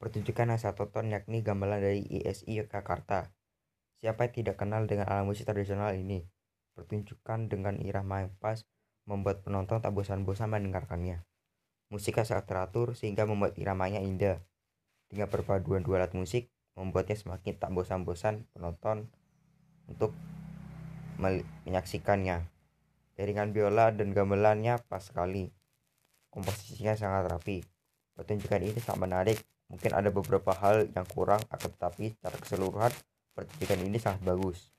Pertunjukan asal tonton yakni gamelan dari ISI Yogyakarta. Siapa yang tidak kenal dengan alat musik tradisional ini? Pertunjukan dengan irama yang pas membuat penonton tak bosan-bosan mendengarkannya. Musiknya sangat teratur sehingga membuat iramanya indah. Dengan perpaduan dua alat musik membuatnya semakin tak bosan-bosan penonton untuk menyaksikannya. Iringan biola dan gamelannya pas sekali. Komposisinya sangat rapi. Pertunjukan ini sangat menarik mungkin ada beberapa hal yang kurang akan tetapi secara keseluruhan pertunjukan ini sangat bagus